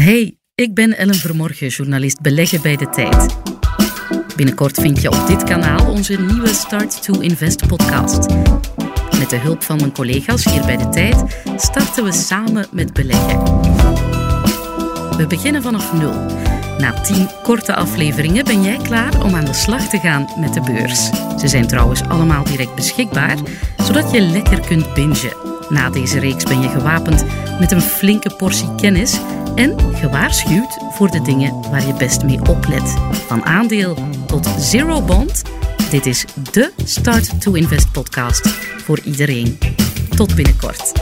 Hey, ik ben Ellen Vermorgen, journalist beleggen bij De Tijd. Binnenkort vind je op dit kanaal onze nieuwe Start to Invest podcast. Met de hulp van mijn collega's hier bij De Tijd starten we samen met beleggen. We beginnen vanaf nul. Na tien korte afleveringen ben jij klaar om aan de slag te gaan met de beurs. Ze zijn trouwens allemaal direct beschikbaar, zodat je lekker kunt bingen. Na deze reeks ben je gewapend met een flinke portie kennis en gewaarschuwd voor de dingen waar je best mee oplet. Van aandeel tot zero bond. Dit is de Start to Invest podcast voor iedereen. Tot binnenkort.